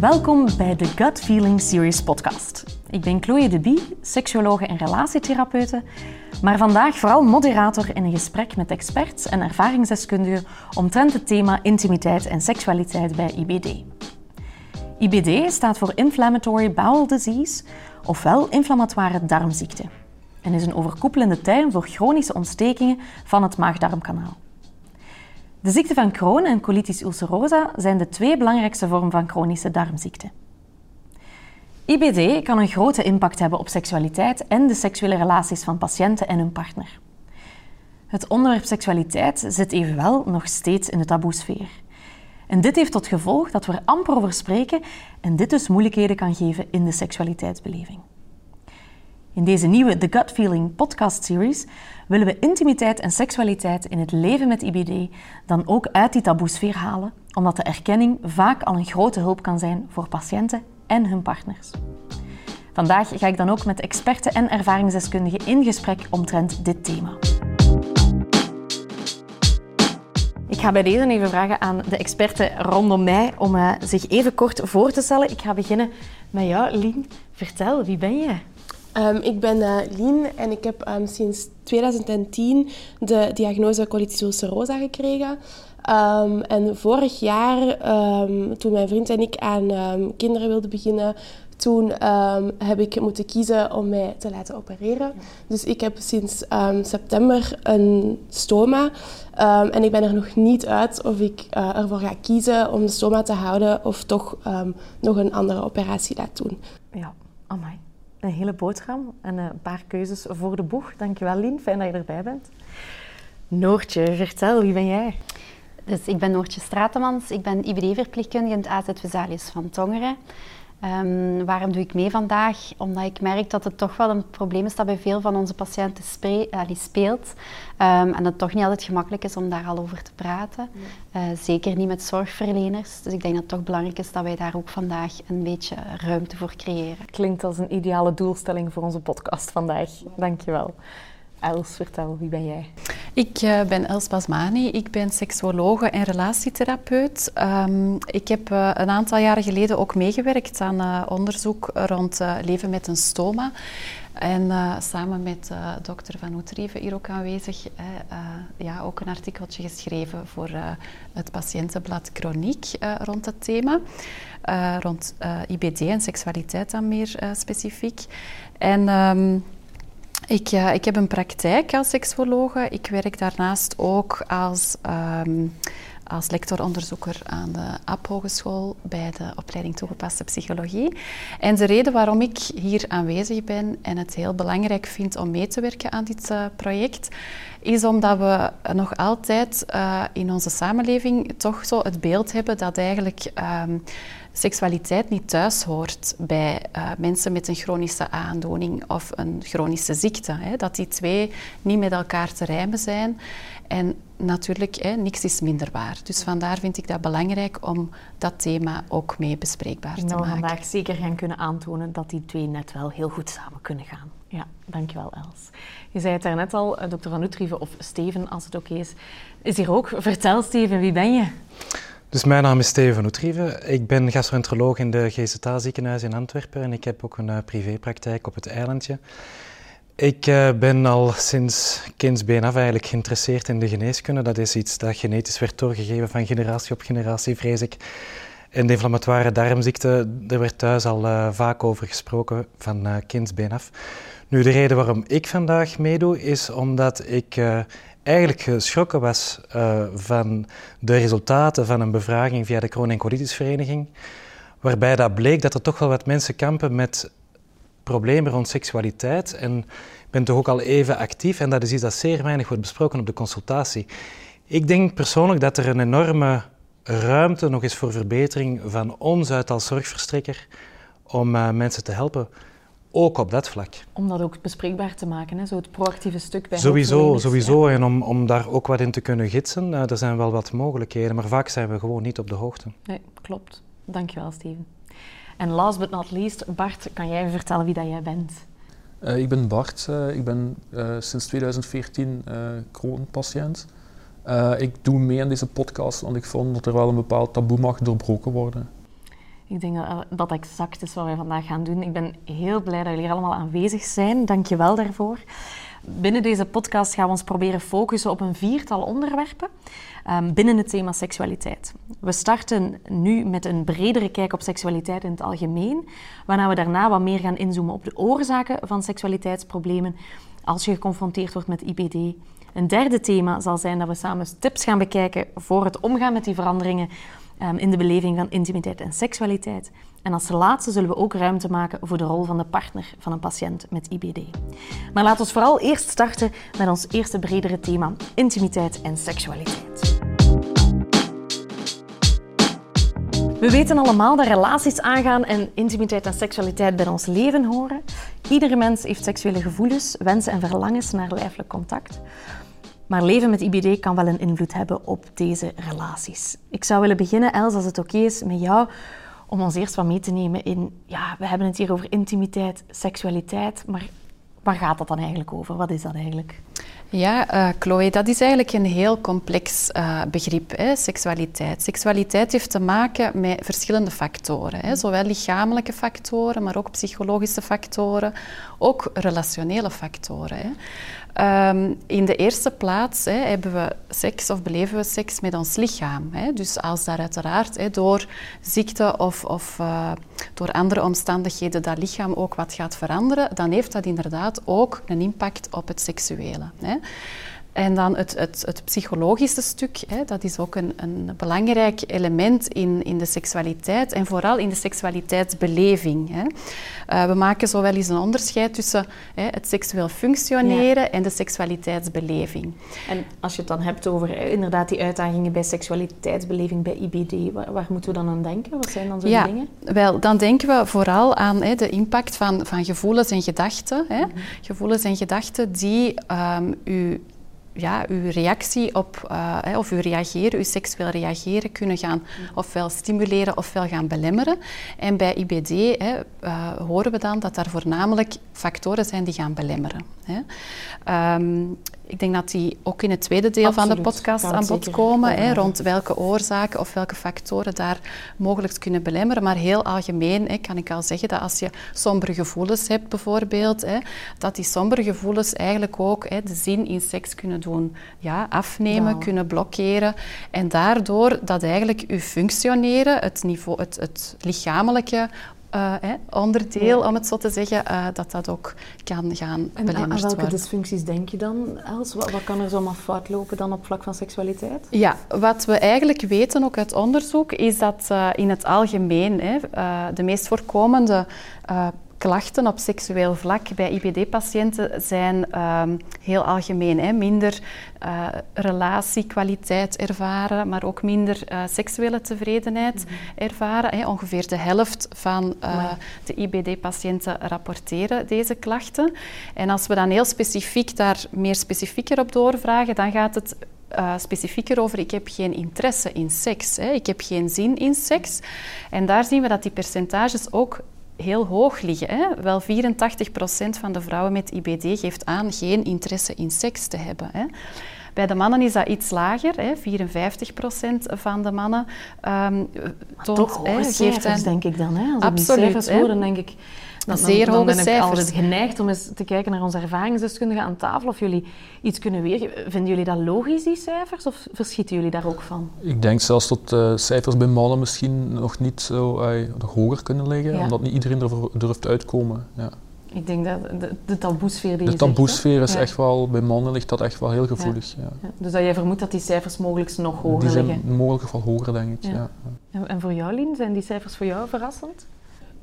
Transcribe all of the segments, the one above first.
Welkom bij de Gut Feeling Series podcast. Ik ben Chloe de Bie, seksuologe en relatietherapeute, maar vandaag vooral moderator in een gesprek met experts en ervaringsdeskundigen omtrent het thema intimiteit en seksualiteit bij IBD. IBD staat voor Inflammatory Bowel Disease, ofwel inflammatoire darmziekte, en is een overkoepelende term voor chronische ontstekingen van het maag-darmkanaal. De ziekte van Crohn en colitis ulcerosa zijn de twee belangrijkste vormen van chronische darmziekte. IBD kan een grote impact hebben op seksualiteit en de seksuele relaties van patiënten en hun partner. Het onderwerp seksualiteit zit evenwel nog steeds in de taboesfeer. En dit heeft tot gevolg dat we er amper over spreken en dit dus moeilijkheden kan geven in de seksualiteitsbeleving. In deze nieuwe The Gut Feeling podcast series willen we intimiteit en seksualiteit in het leven met IBD dan ook uit die taboesfeer halen, omdat de erkenning vaak al een grote hulp kan zijn voor patiënten en hun partners. Vandaag ga ik dan ook met experten en ervaringsdeskundigen in gesprek omtrent dit thema. Ik ga bij deze even vragen aan de experten rondom mij om uh, zich even kort voor te stellen. Ik ga beginnen met jou, Lien. Vertel, wie ben je? Um, ik ben uh, Lien en ik heb um, sinds 2010 de diagnose colitis ulcerosa gekregen. Um, en vorig jaar, toen mijn vriend en ik aan kinderen wilden beginnen, toen heb ik moeten kiezen om mij te laten opereren. Dus ik heb sinds september een stoma. en ik ben er nog niet uit of ik uh, ervoor ga kiezen om de stoma te houden of toch nog een andere operatie laat doen. Ja, amai een hele boterham en een paar keuzes voor de boeg. Dankjewel Lien, fijn dat je erbij bent. Noortje, vertel, wie ben jij? Dus ik ben Noortje Stratemans, ik ben IBD-verpleegkundige in het AZ Vesalius van Tongeren. Um, waarom doe ik mee vandaag? Omdat ik merk dat het toch wel een probleem is dat bij veel van onze patiënten speelt. Um, en dat het toch niet altijd gemakkelijk is om daar al over te praten. Uh, zeker niet met zorgverleners. Dus ik denk dat het toch belangrijk is dat wij daar ook vandaag een beetje ruimte voor creëren. Klinkt als een ideale doelstelling voor onze podcast vandaag. Dankjewel. Els, vertel, wie ben jij? Ik uh, ben Els Basmani, ik ben seksuologe en relatietherapeut. Um, ik heb uh, een aantal jaren geleden ook meegewerkt aan uh, onderzoek rond leven met een stoma. En samen met dokter Van Oetrieven hier ook aanwezig, ja, ook een artikeltje geschreven voor het patiëntenblad Chroniek rond het thema. rond IBD en seksualiteit dan meer specifiek. En... Um, ik, ik heb een praktijk als seksuologe. Ik werk daarnaast ook als, um, als lectoronderzoeker aan de AP Hogeschool bij de opleiding toegepaste psychologie. En de reden waarom ik hier aanwezig ben en het heel belangrijk vind om mee te werken aan dit uh, project, is omdat we nog altijd uh, in onze samenleving toch zo het beeld hebben dat eigenlijk um, seksualiteit niet thuis hoort bij uh, mensen met een chronische aandoening of een chronische ziekte. Hè. Dat die twee niet met elkaar te rijmen zijn. En natuurlijk, hè, niks is minder waar. Dus vandaar vind ik dat belangrijk om dat thema ook mee bespreekbaar te nou, maken. vandaag zeker gaan kunnen aantonen dat die twee net wel heel goed samen kunnen gaan. Ja, dankjewel Els. Je zei het daarnet al, eh, dokter Van Utrieven of Steven, als het oké is, is hier ook. Vertel Steven, wie ben je? Dus mijn naam is Steven Oetrieven. Ik ben gastroenteroloog in de GZA ziekenhuis in Antwerpen en ik heb ook een uh, privépraktijk op het eilandje. Ik uh, ben al sinds kindsbeen af eigenlijk geïnteresseerd in de geneeskunde. Dat is iets dat genetisch werd doorgegeven van generatie op generatie, vrees ik. En de inflammatoire darmziekte, daar werd thuis al uh, vaak over gesproken van uh, kindsbeen af. Nu, de reden waarom ik vandaag meedoe, is omdat ik eigenlijk geschrokken was uh, van de resultaten van een bevraging via de Crohn- en Colitisvereniging, waarbij dat bleek dat er toch wel wat mensen kampen met problemen rond seksualiteit. En ik ben toch ook al even actief en dat is iets dat zeer weinig wordt besproken op de consultatie. Ik denk persoonlijk dat er een enorme ruimte nog is voor verbetering van ons uit als zorgverstrekker om uh, mensen te helpen ook op dat vlak. Om dat ook bespreekbaar te maken, hè? zo het proactieve stuk bij Sowieso, sowieso. En om, om daar ook wat in te kunnen gidsen, uh, er zijn wel wat mogelijkheden, maar vaak zijn we gewoon niet op de hoogte. Nee, klopt. Dankjewel, Steven. En last but not least, Bart, kan jij vertellen wie dat jij bent? Uh, ik ben Bart, uh, ik ben sinds 2014 kroonpatiënt. ik doe mee aan deze podcast, want ik vond dat er wel een bepaald taboe mag doorbroken worden. Ik denk dat dat exact is wat wij vandaag gaan doen. Ik ben heel blij dat jullie allemaal aanwezig zijn. Dank je wel daarvoor. Binnen deze podcast gaan we ons proberen focussen op een viertal onderwerpen um, binnen het thema seksualiteit. We starten nu met een bredere kijk op seksualiteit in het algemeen, waarna we daarna wat meer gaan inzoomen op de oorzaken van seksualiteitsproblemen als je geconfronteerd wordt met IBD. Een derde thema zal zijn dat we samen tips gaan bekijken voor het omgaan met die veranderingen um, in de beleving van intimiteit en seksualiteit. En als laatste zullen we ook ruimte maken voor de rol van de partner van een patiënt met IBD. Maar laten we vooral eerst starten met ons eerste bredere thema: intimiteit en seksualiteit. We weten allemaal dat relaties aangaan en intimiteit en seksualiteit bij ons leven horen. Iedere mens heeft seksuele gevoelens, wensen en verlangens naar lijfelijk contact. Maar leven met IBD kan wel een invloed hebben op deze relaties. Ik zou willen beginnen, Els, als het oké is, met jou om ons eerst wat mee te nemen in... Ja, we hebben het hier over intimiteit, seksualiteit, maar waar gaat dat dan eigenlijk over? Wat is dat eigenlijk? Ja, uh, Chloe, dat is eigenlijk een heel complex uh, begrip, hè, seksualiteit. Seksualiteit heeft te maken met verschillende factoren. Hè, zowel lichamelijke factoren, maar ook psychologische factoren, ook relationele factoren. Hè. Um, in de eerste plaats hè, hebben we seks of beleven we seks met ons lichaam. Hè. Dus als daar uiteraard door ziekte of, of uh, door andere omstandigheden dat lichaam ook wat gaat veranderen, dan heeft dat inderdaad ook een impact op het seksuele. En dan het, het, het psychologische stuk, hè, dat is ook een, een belangrijk element in, in de seksualiteit en vooral in de seksualiteitsbeleving. Hè. Uh, we maken zo wel eens een onderscheid tussen hè, het seksueel functioneren ja. en de seksualiteitsbeleving. En als je het dan hebt over inderdaad die uitdagingen bij seksualiteitsbeleving, bij IBD, waar, waar moeten we dan aan denken? Wat zijn dan zo'n ja, dingen? Wel, dan denken we vooral aan hè, de impact van, van gevoelens en gedachten. Hè. Mm -hmm. Gevoelens en gedachten die um, u ja, uw reactie op, uh, of uw reageren, uw seksueel reageren kunnen gaan ofwel stimuleren ofwel gaan belemmeren. En bij IBD hè, uh, horen we dan dat daar voornamelijk factoren zijn die gaan belemmeren. Hè. Um, ik denk dat die ook in het tweede deel Absoluut. van de podcast aan bod komen, hè, rond welke oorzaken of welke factoren daar mogelijk kunnen belemmeren. Maar heel algemeen hè, kan ik al zeggen dat als je sombere gevoelens hebt bijvoorbeeld, hè, dat die sombere gevoelens eigenlijk ook hè, de zin in seks kunnen doen ja, afnemen, wow. kunnen blokkeren. En daardoor dat eigenlijk je functioneren, het, niveau, het, het lichamelijke uh, onderdeel, ja. om het zo te zeggen, uh, dat dat ook kan gaan en belemmerd aan welke worden. dysfuncties denk je dan, Els? Wat, wat kan er zomaar fout lopen dan op vlak van seksualiteit? Ja, wat we eigenlijk weten ook uit onderzoek, is dat uh, in het algemeen hè, de meest voorkomende klachten op seksueel vlak bij IBD-patiënten zijn um, heel algemeen. Hè. Minder uh, relatiekwaliteit ervaren, maar ook minder uh, seksuele tevredenheid mm -hmm. ervaren. Hè. Ongeveer de helft van uh, de IBD-patiënten rapporteren deze klachten. En als we dan heel specifiek daar meer specifieker op doorvragen, dan gaat het uh, specifieker over ik heb geen interesse in seks. Hè. Ik heb geen zin in seks. En daar zien we dat die percentages ook heel hoog liggen. Hè? Wel 84% van de vrouwen met IBD geeft aan geen interesse in seks te hebben. Hè? Bij de mannen is dat iets lager, hè? 54% van de mannen um, toont, toch hè, geeft een... denk ik dan. Hè? Als Absoluut, ik die cijfers hoor, dan denk ik... Dan, Zeer dan, hoge dan ben ik cijfers. altijd geneigd om eens te kijken naar onze ervaringsdeskundigen aan tafel. Of jullie iets kunnen weergeven. Vinden jullie dat logisch, die cijfers? Of verschieten jullie daar ook van? Ik denk zelfs dat uh, cijfers bij mannen misschien nog niet zo uh, nog hoger kunnen liggen. Ja. Omdat niet iedereen ervoor durft uitkomen. Ja. Ik denk dat de, de taboesfeer die De taboesfeer is ja. echt wel, bij mannen ligt dat echt wel heel gevoelig. Ja. Ja. Dus dat jij vermoedt dat die cijfers mogelijk nog hoger die zijn liggen? mogelijk wel hoger, denk ik. Ja. En, en voor jou, Lien, zijn die cijfers voor jou verrassend?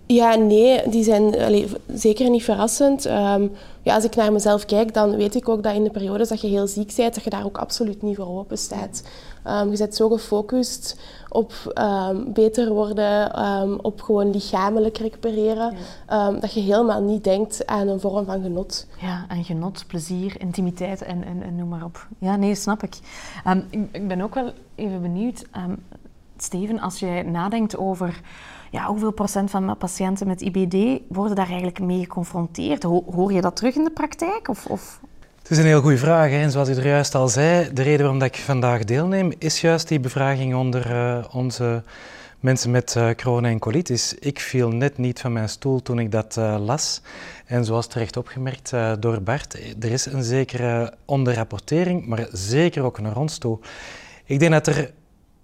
Ja, nee, die zijn allee, zeker niet verrassend. Um, ja, als ik naar mezelf kijk, dan weet ik ook dat in de periodes dat je heel ziek bent, dat je daar ook absoluut niet voor open staat. Um, je bent zo gefocust op um, beter worden, op gewoon lichamelijk recupereren, ja. dat je helemaal niet denkt aan een vorm van genot. Ja, aan genot, plezier, intimiteit en, en, en noem maar op. Ja, nee, snap ik. ik. Ik ben ook wel even benieuwd, Steven, als jij nadenkt over ja, hoeveel procent van mijn patiënten met IBD worden daar eigenlijk mee geconfronteerd? Hoor je dat terug in de praktijk? Of, of? Het is een heel goede vraag. En zoals u er juist al zei, de reden waarom ik vandaag deelneem, is juist die bevraging onder uh, onze mensen met uh, corona en colitis. Ik viel net niet van mijn stoel toen ik dat uh, las. En zoals terecht opgemerkt door Bart, er is een zekere onderrapportering, maar zeker ook naar ons toe. Ik denk dat er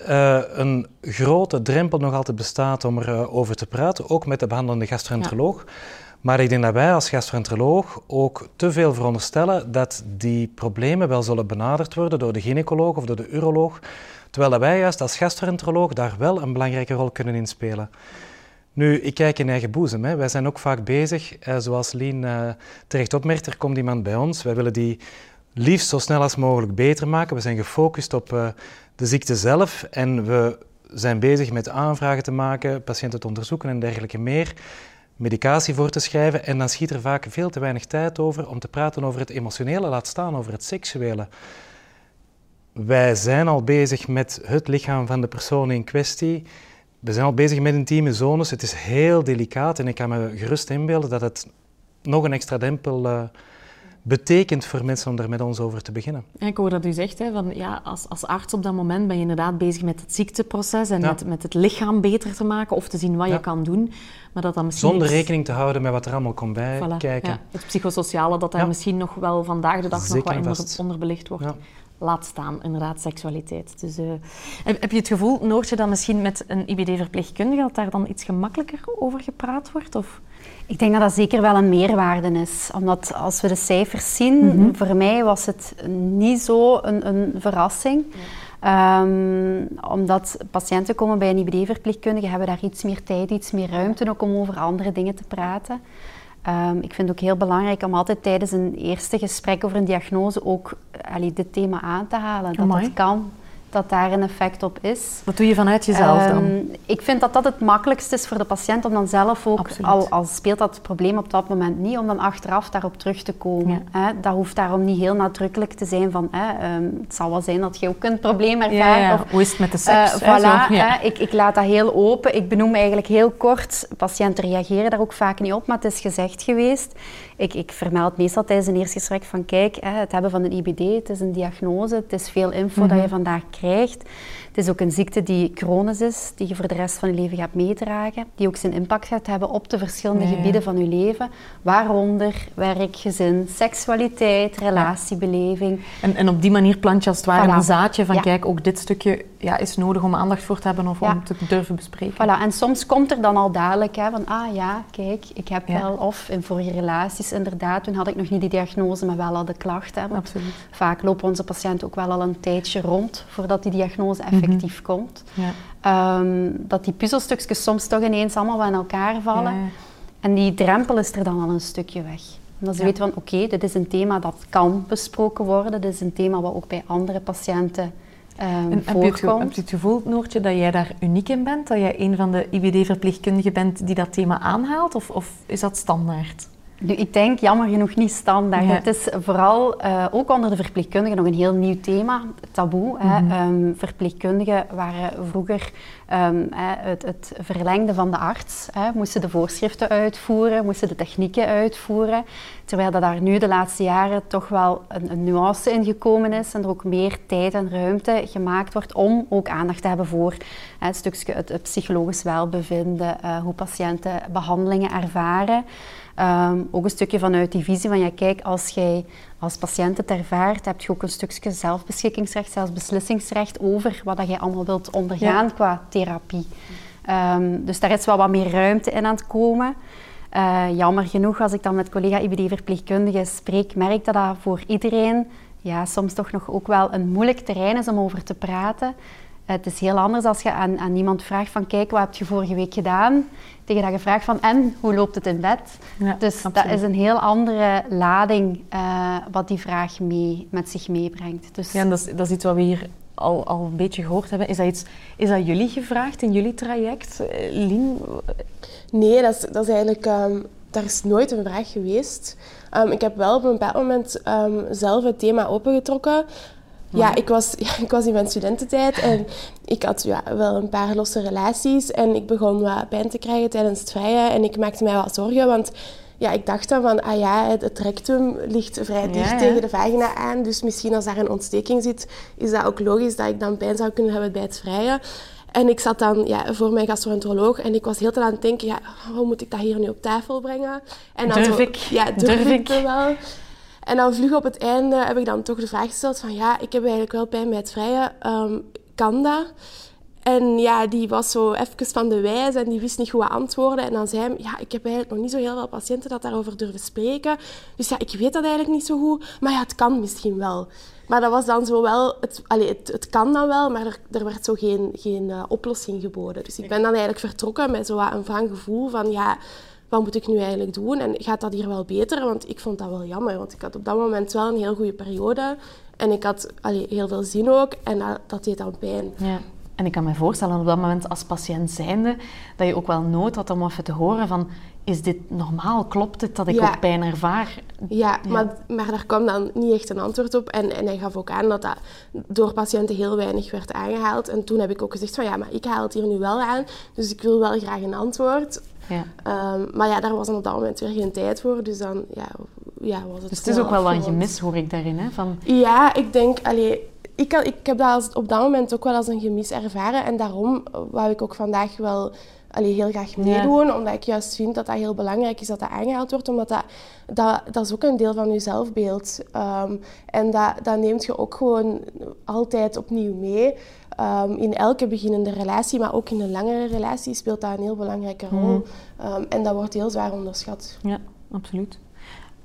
een grote drempel nog altijd bestaat om erover over te praten, ook met de behandelende gastroenteroloog. Ja. Maar ik denk dat wij als gastroenteroloog ook te veel veronderstellen dat die problemen wel zullen benaderd worden door de gynaecoloog of door de uroloog, terwijl wij juist als gastroenteroloog daar wel een belangrijke rol kunnen inspelen. Nu, ik kijk in eigen boezem. Hè. Wij zijn ook vaak bezig, eh, zoals Lien uh, terecht opmerkt, er komt iemand bij ons. Wij willen die liefst zo snel als mogelijk beter maken. We zijn gefocust op uh, de ziekte zelf en we zijn bezig met aanvragen te maken, patiënten te onderzoeken en dergelijke meer medicatie voor te schrijven en dan schiet er vaak veel te weinig tijd over om te praten over het emotionele, laat staan over het seksuele. Wij zijn al bezig met het lichaam van de persoon in kwestie. We zijn al bezig met intieme zones. Het is heel delicaat en ik kan me gerust inbeelden dat het nog een extra dempel uh, betekent voor mensen om daar met ons over te beginnen. ik hoor dat u zegt, hè, van, ja, als, als arts op dat moment ben je inderdaad bezig met het ziekteproces en met, met het lichaam beter te maken of te zien wat je kan doen. Maar dat dan misschien Zonder rekening te houden met wat er allemaal komt bij kijken. Het psychosociale, dat daar misschien nog wel vandaag de dag nog wat onderbelicht wordt laat staan, inderdaad, seksualiteit. Dus, uh, heb, heb, je het gevoel, Noortje, dat misschien met een IBD-verpleegkundige, dat daar dan iets gemakkelijker over gepraat wordt? Of? Ik denk dat dat zeker wel een meerwaarde is. Omdat als we de cijfers zien, mhm. voor mij was het niet zo een, een verrassing. Um, omdat patiënten komen bij een IBD-verpleegkundige, hebben daar iets meer tijd, iets meer ruimte ook om over andere dingen te praten. Um, ik vind het ook heel belangrijk om altijd tijdens een eerste gesprek over een diagnose ook allee, dit thema aan te halen. Dat dat kan, dat daar een effect op is. Wat doe je vanuit jezelf dan? Ehm, ik vind dat dat het makkelijkst is voor de patiënt om dan zelf ook, al, al, speelt dat probleem op dat moment niet, om dan achteraf daarop terug te komen. Hè? Dat hoeft daarom niet heel nadrukkelijk te zijn van, hè, um, het zal wel zijn dat je ook een probleem ervaart. Ja, Of, Hoe is het met de seks? Uh, voilà, hè, ik, ik laat dat heel open. Ik benoem eigenlijk heel kort, patiënten reageren daar ook vaak niet op, maar het is gezegd geweest. Ik, ik vermeld meestal tijdens een eerste gesprek van, kijk, hè, het hebben van een IBD, het is een diagnose, het is veel info dat je mhm. vandaag krijgt krijgt, het is ook een ziekte die chronisch is, die je voor de rest van je leven gaat meedragen, die ook zijn impact gaat hebben op de verschillende gebieden van je leven, waaronder werk, gezin, seksualiteit, relatiebeleving. En, en op die manier plant je als het ware een zaadje van, kijk, ook dit stukje ja, is nodig om aandacht voor te hebben of om te durven bespreken. Voilà. En soms komt er dan al dadelijk hè, van, ah ja, kijk, ik heb wel, of in vorige relaties inderdaad, toen had ik nog niet die diagnose, maar wel al de klachten. Absoluut. Vaak lopen onze patiënten ook wel al een tijdje rond voordat die diagnose effectief mhm. komt. Ja. Ehm, dat die puzzelstukjes soms toch ineens allemaal bij elkaar vallen. En die drempel is er dan al een stukje weg. Omdat ze weten van, oké, dit is een thema dat kan besproken worden. Dit is een thema wat ook bij andere patiënten um, heb, je het, heb je het gevoel, Noortje, dat jij daar uniek in bent? Dat jij een van de IBD-verpleegkundigen bent die dat thema aanhaalt? Of, of is dat standaard? Nu, ik denk jammer genoeg niet standaard. Het is vooral uh, ook onder de verpleegkundigen nog een heel nieuw thema, taboe. Mm -hmm. um, verpleegkundigen waren vroeger um, het, het, verlengde van de arts. Hè, moesten de voorschriften uitvoeren, moesten de technieken uitvoeren. Terwijl dat daar nu de laatste jaren toch wel een, een nuance in gekomen is en er ook meer tijd en ruimte gemaakt wordt om ook aandacht te hebben voor hè, het stukje het, het psychologisch welbevinden, uh, hoe patiënten behandelingen ervaren. Um, ook een stukje vanuit die visie van, ja kijk, als jij als patiënt het ervaart, heb je ook een stukje zelfbeschikkingsrecht, zelfs beslissingsrecht over wat dat jij allemaal wilt ondergaan qua therapie. Um, dus daar is wel wat meer ruimte in aan het komen. Uh, jammer genoeg, als ik dan met collega IBD-verpleegkundigen spreek, merk dat dat voor iedereen ja, soms toch nog ook wel een moeilijk terrein is om over te praten. Het is heel anders als je aan, aan iemand vraagt van kijk, wat heb je vorige week gedaan? Tegen dat je vraagt van en, hoe loopt het in bed? dus dat is een heel andere lading uh, wat die vraag mee, met zich meebrengt. Dus... Ja, en dat is, dat is iets wat we hier al, al een beetje gehoord hebben. Is dat, iets, is dat jullie gevraagd in jullie traject, eh, Lien? Nee, dat is, dat is eigenlijk... Um, daar is nooit een vraag geweest. Um, ik heb wel op een bepaald moment um, zelf het thema opengetrokken. Ja, ik was, ja, ik was in mijn studententijd en ik had ja, wel een paar losse relaties. En ik begon wat pijn te krijgen tijdens het vrije. En ik maakte mij wat zorgen, want ja, ik dacht dan van, ah ja, het, rectum ligt vrij dicht tegen de vagina aan. Dus misschien als daar een ontsteking zit, is dat ook logisch dat ik dan pijn zou kunnen hebben bij het vrije. En ik zat dan ja, voor mijn gastroenteroloog en ik was heel tijd aan het denken, ja, hoe moet ik dat hier nu op tafel brengen? En dan durf ik? Ja, durf, ik wel? En dan vlug op het einde heb ik dan toch de vraag gesteld van, ja, ik heb eigenlijk wel pijn bij het vrije, um, kan dat? En ja, die was zo even van de wijs en die wist niet goed antwoorden. En dan zei hij, ja, ik heb eigenlijk nog niet zo heel veel patiënten dat daarover durven spreken. Dus ja, ik weet dat eigenlijk niet zo goed. Maar ja, het kan misschien wel. Maar dat was dan zo wel... Het, allez, het, het kan dan wel, maar er, er werd zo geen, geen uh, oplossing geboden. Dus ik ben dan eigenlijk vertrokken met zo een vang gevoel van... Ja, wat moet ik nu eigenlijk doen? En gaat dat hier wel beter? Want ik vond dat wel jammer. Want ik had op dat moment wel een heel goede periode. En ik had allee, heel veel zin ook. En dat, dat deed dan pijn. Ja. En ik kan me voorstellen op dat moment als patiënt zijnde dat je ook wel nood had om even te horen van is dit normaal? Klopt het dat ik ook pijn ervaar? Ja, Maar, maar daar kwam dan niet echt een antwoord op. En, en hij gaf ook aan dat dat door patiënten heel weinig werd aangehaald. En toen heb ik ook gezegd van ja, maar ik haal het hier nu wel aan. Dus ik wil wel graag een antwoord. Ja. Um, maar ja, daar was dan op dat moment weer geen tijd voor. Dus dan ja, ja, was het Dus het is ook wel wat gemis, hoor ik daarin. Hè? Van... Ja, ik denk... Allee, ik, ik heb dat op dat moment ook wel als een gemis ervaren. En daarom wou ik ook vandaag wel allee, heel graag meedoen. Omdat ik juist vind dat dat heel belangrijk is dat dat aangehaald wordt. Omdat dat, dat, dat is ook een deel van je zelfbeeld. Um, en dat, dat neemt je ook gewoon altijd opnieuw mee. Um, in elke beginnende relatie, maar ook in een langere relatie speelt dat een heel belangrijke rol. Mm. Um, en dat wordt heel zwaar onderschat. Ja, absoluut.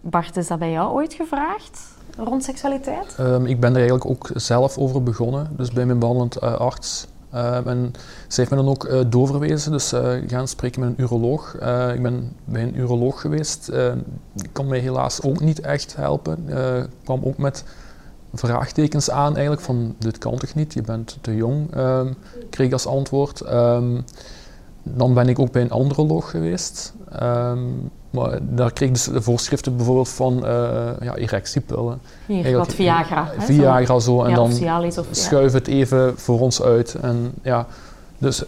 Bart, is dat bij jou ooit gevraagd? rond seksualiteit? Um, ik ben er eigenlijk ook zelf over begonnen, dus bij mijn behandelend uh, arts. Uh, en ze heeft me dan ook uh, doorverwezen, dus gaan spreken met een uroloog. ik ben bij een uroloog geweest, die kon mij helaas ook niet echt helpen. Kwam ook met vraagtekens aan eigenlijk van dit kan toch niet, je bent te jong, ehm, kreeg ik als antwoord. Dan ben ik ook bij een androloog geweest. Um, maar daar kreeg ik dus de voorschriften bijvoorbeeld van uh, ja, erectiepillen. Hier, wat Viagra. Hè, Viagra zo. En dan of, schuif het even voor ons uit. En ja, dus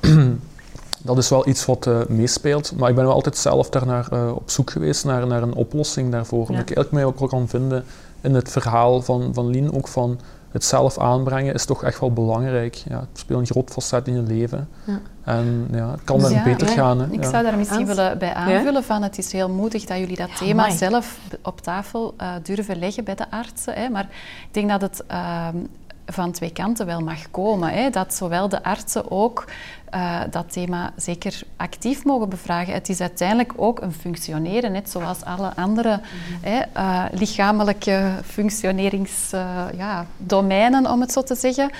dat is wel iets wat uh, meespeelt. Maar ik ben wel altijd zelf daarnaar uh, op zoek geweest naar, naar een oplossing daarvoor. Ja. En ik mij ook wel kan vinden in het verhaal van, van Lien, ook van het zelf aanbrengen is toch echt wel belangrijk. Ja, het speelt een groot facet in je leven. Ja. En ja, het kan dus beter gaan. Hè. Ik zou daar misschien willen bij aanvullen van het is heel moedig dat jullie dat thema zelf op tafel uh, durven leggen bij de artsen. Hè. Maar ik denk dat het uh, van twee kanten wel mag komen. Hè? Dat zowel de artsen ook uh, dat thema zeker actief mogen bevragen. Het is uiteindelijk ook een functioneren, net zoals alle andere mm hè, uh, lichamelijke functioneringsdomeinen, uh, om het zo te zeggen.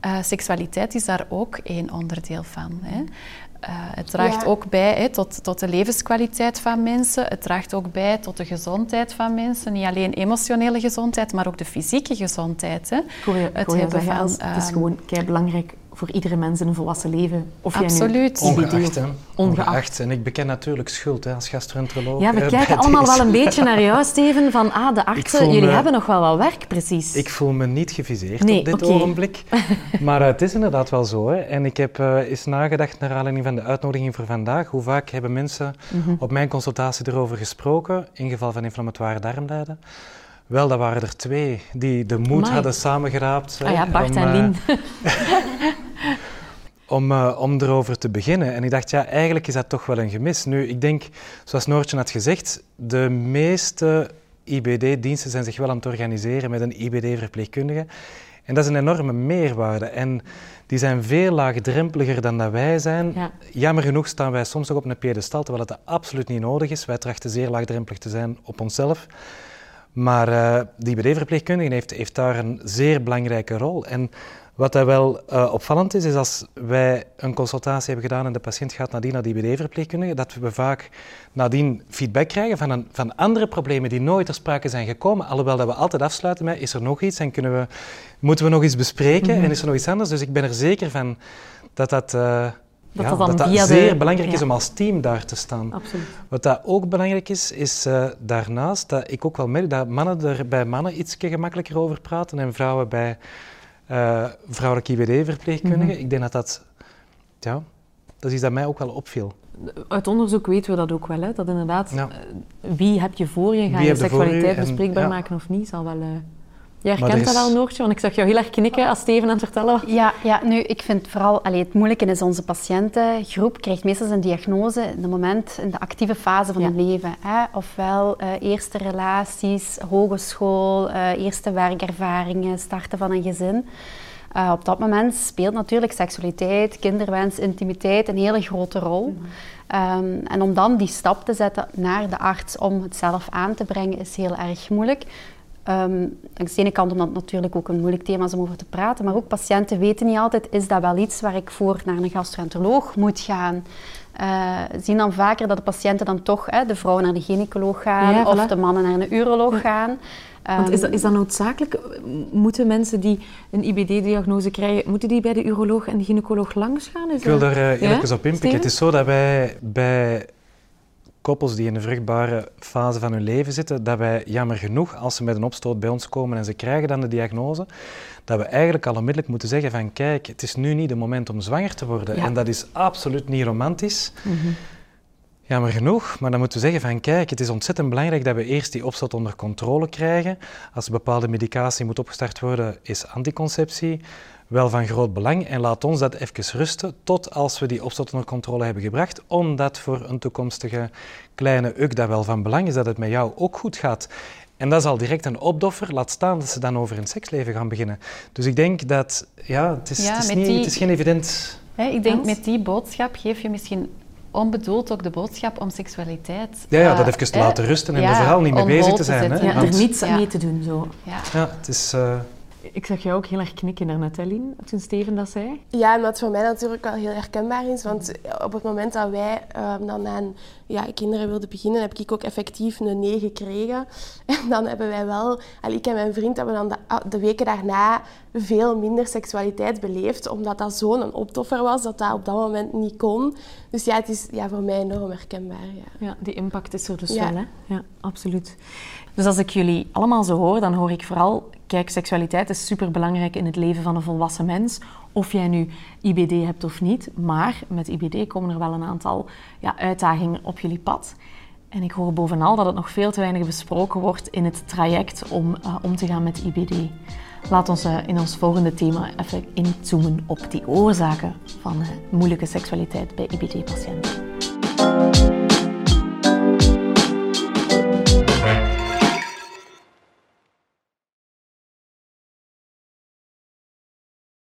Eh, seksualiteit is daar ook één onderdeel van. Hè. Uh, het draagt ook bij hè, tot, tot de levenskwaliteit van mensen. Het draagt ook bij tot de gezondheid van mensen. Niet alleen emotionele gezondheid, maar ook de fysieke gezondheid. Hè. Het, hebben van, het is ehm, gewoon kei belangrijk voor iedere mens in een volwassen leven. Of Absoluut. Jij nu ongeacht, hè. Ongeacht. En ik beken natuurlijk schuld hè, als gastroenteroloog. Ja, we uh, kijken allemaal wel een beetje naar jou, Steven. Van, ah, de artsen, jullie hebben nog wel wat werk, precies. Ik voel me niet geviseerd op dit ogenblik. Maar uh, het is inderdaad wel zo. Hè. En ik heb uh, eens nagedacht naar aanleiding van de uitnodiging voor vandaag. Hoe vaak hebben mensen mm -hmm. op mijn consultatie erover gesproken, in geval van inflammatoire darmlijden. Wel, dat waren er twee die de moed Amai. hadden samengeraapt. Ah ja, Bart om, en Lien. om, uh, om erover te beginnen. En ik dacht, ja, eigenlijk is dat toch wel een gemis. Nu, ik denk, zoals Noortje had gezegd, de meeste IBD-diensten zijn zich wel aan het organiseren met een IBD-verpleegkundige. En dat is een enorme meerwaarde. En die zijn veel laagdrempeliger dan dat wij zijn. Ja. Jammer genoeg staan wij soms ook op een piedestal, terwijl het absoluut niet nodig is. Wij trachten zeer laagdrempelig te zijn op onszelf. Maar uh, die IBD-verpleegkundige heeft, heeft daar een zeer belangrijke rol. En wat dat wel uh, opvallend is, is als wij een consultatie hebben gedaan en de patiënt gaat nadien naar die IBD-verpleegkundige, dat we vaak nadien feedback krijgen van, een, van andere problemen die nooit ter sprake zijn gekomen. Alhoewel dat we altijd afsluiten met, is er nog iets en kunnen we, moeten we nog iets bespreken mm -hmm. en is er nog iets anders? Dus ik ben er zeker van dat dat... Uh, dat, ja, dat, dat, dat zeer de... belangrijk is om als team daar te staan. Absoluut. Wat dat ook belangrijk is, is uh, daarnaast dat ik ook wel merk dat mannen er bij mannen iets gemakkelijker over praten en vrouwen bij uh, vrouwelijke IBD-verpleegkundigen. Mm -hmm. Ik denk dat dat, ja, dat is dat mij ook wel opviel. Uit onderzoek weten we dat ook wel, hè? dat inderdaad, ja. uh, wie heb je voor je, ga wie je seksualiteit bespreekbaar en, maken of niet, zal wel... Jij herkent dat wel, Noortje? Want ik zag jou heel erg knikken als Steven aan het vertellen was. Ja, ja nu, ik vind vooral... Allee, het moeilijke is, onze patiëntengroep krijgt meestal een diagnose in, de moment, in de actieve fase van ja. hun leven. Hè? Ofwel uh, eerste relaties, hogeschool, uh, eerste werkervaringen, starten van een gezin. Uh, op dat moment speelt natuurlijk seksualiteit, kinderwens, intimiteit een hele grote rol. Mm -hmm. um, en om dan die stap te zetten naar de arts om het zelf aan te brengen, is heel erg moeilijk. Um, aan de ene kant omdat het natuurlijk ook een moeilijk thema is om over te praten, maar ook patiënten weten niet altijd, is dat wel iets waar ik voor naar een gastroenteroloog moet gaan? Uh, zien dan vaker dat de patiënten dan toch, hè, de vrouwen naar de gynaecoloog gaan ja, of de mannen naar een uroloog ja. gaan. Want is dat, is dat noodzakelijk? Moeten mensen die een IBD-diagnose krijgen, moeten die bij de uroloog en de gynaecoloog langs gaan? Is ik wil daar uh, ja? even op inpikken. Het is zo dat wij bij koppels die in de vruchtbare fase van hun leven zitten, dat wij jammer genoeg, als ze met een opstoot bij ons komen en ze krijgen dan de diagnose, dat we eigenlijk al onmiddellijk moeten zeggen van kijk, het is nu niet de moment om zwanger te worden. Ja. En dat is absoluut niet romantisch. Mm -hmm. Jammer genoeg, maar dan moeten we zeggen van kijk, het is ontzettend belangrijk dat we eerst die opstoot onder controle krijgen. Als er bepaalde medicatie moet opgestart worden, is anticonceptie wel van groot belang. En laat ons dat even rusten tot als we die opstoot onder controle hebben gebracht, omdat voor een toekomstige kleine uk dat wel van belang is dat het met jou ook goed gaat. En dat is al direct een opdoffer, laat staan dat ze dan over een seksleven gaan beginnen. Dus ik denk dat, ja, het is, ja, het is, niet, die, het is geen evident... Hè, ik denk met die boodschap geef je misschien onbedoeld ook de boodschap om seksualiteit... Ja, ja dat even te uh, laten rusten en ja, er vooral niet mee bezig te zijn. Hè, ja, want, er niets aan mee te doen, zo. Ja, ja het is... Uh, ik zag jou ook heel erg knikken naar Nathalie toen Steven dat zei. Ja, wat voor mij natuurlijk wel heel herkenbaar is. Want op het moment dat wij um, dan aan ja, kinderen wilden beginnen, heb ik ook effectief een nee gekregen. En dan hebben wij wel, ik en mijn vriend hebben dan de, de weken daarna veel minder seksualiteit beleefd. Omdat dat zo'n optoffer was, dat dat op dat moment niet kon. Dus ja, het is ja, voor mij enorm herkenbaar. Ja, ja die impact is er dus ja. wel, hè? Ja, absoluut. Dus als ik jullie allemaal zo hoor, dan hoor ik vooral Kijk, seksualiteit is superbelangrijk in het leven van een volwassen mens. Of jij nu IBD hebt of niet. Maar met IBD komen er wel een aantal ja, uitdagingen op jullie pad. En ik hoor bovenal dat het nog veel te weinig besproken wordt in het traject om uh, om te gaan met IBD. Laat ons uh, in ons volgende thema even inzoomen op die oorzaken van uh, moeilijke seksualiteit bij IBD-patiënten.